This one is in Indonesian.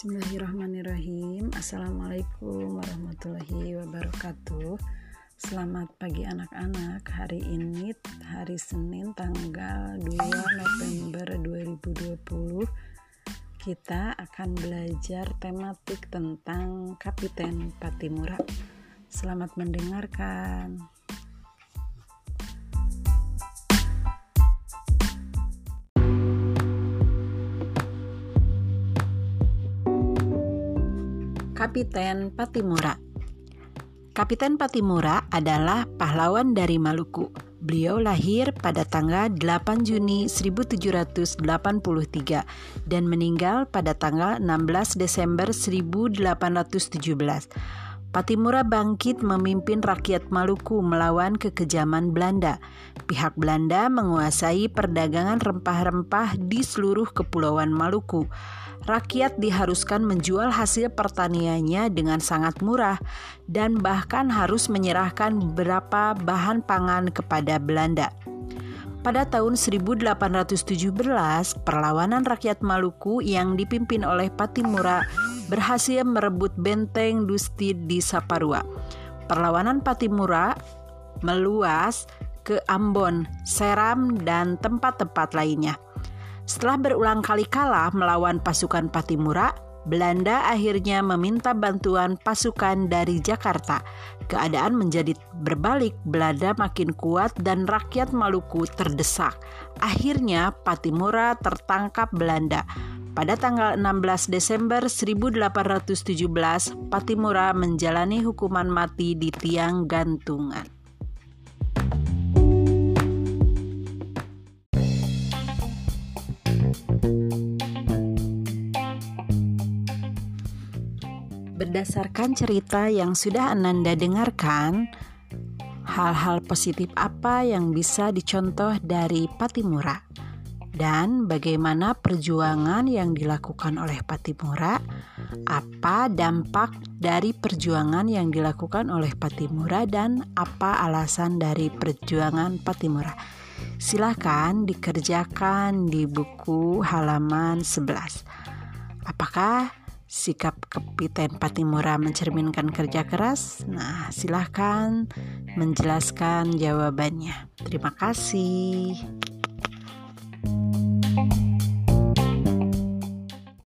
Bismillahirrahmanirrahim. Assalamualaikum warahmatullahi wabarakatuh. Selamat pagi anak-anak. Hari ini hari Senin tanggal 2 November 2020 Kita akan belajar tematik tentang Kapiten Patimura. Selamat mendengarkan Kapiten Patimura Kapiten Patimura adalah pahlawan dari Maluku. Beliau lahir pada tanggal 8 Juni 1783 dan meninggal pada tanggal 16 Desember 1817. Patimura bangkit memimpin rakyat Maluku melawan kekejaman Belanda. Pihak Belanda menguasai perdagangan rempah-rempah di seluruh kepulauan Maluku rakyat diharuskan menjual hasil pertaniannya dengan sangat murah dan bahkan harus menyerahkan beberapa bahan pangan kepada Belanda. Pada tahun 1817, perlawanan rakyat Maluku yang dipimpin oleh Patimura berhasil merebut benteng Dusti di Saparua. Perlawanan Patimura meluas ke Ambon, Seram, dan tempat-tempat lainnya. Setelah berulang kali kalah melawan pasukan Patimura, Belanda akhirnya meminta bantuan pasukan dari Jakarta. Keadaan menjadi berbalik, Belanda makin kuat dan rakyat Maluku terdesak. Akhirnya Patimura tertangkap Belanda. Pada tanggal 16 Desember 1817, Patimura menjalani hukuman mati di tiang gantungan. Berdasarkan cerita yang sudah Ananda dengarkan, hal-hal positif apa yang bisa dicontoh dari Patimura dan bagaimana perjuangan yang dilakukan oleh Patimura, apa dampak dari perjuangan yang dilakukan oleh Patimura dan apa alasan dari perjuangan Patimura. Silakan dikerjakan di buku halaman 11. Apakah sikap Kapiten Patimura mencerminkan kerja keras? Nah, silahkan menjelaskan jawabannya. Terima kasih.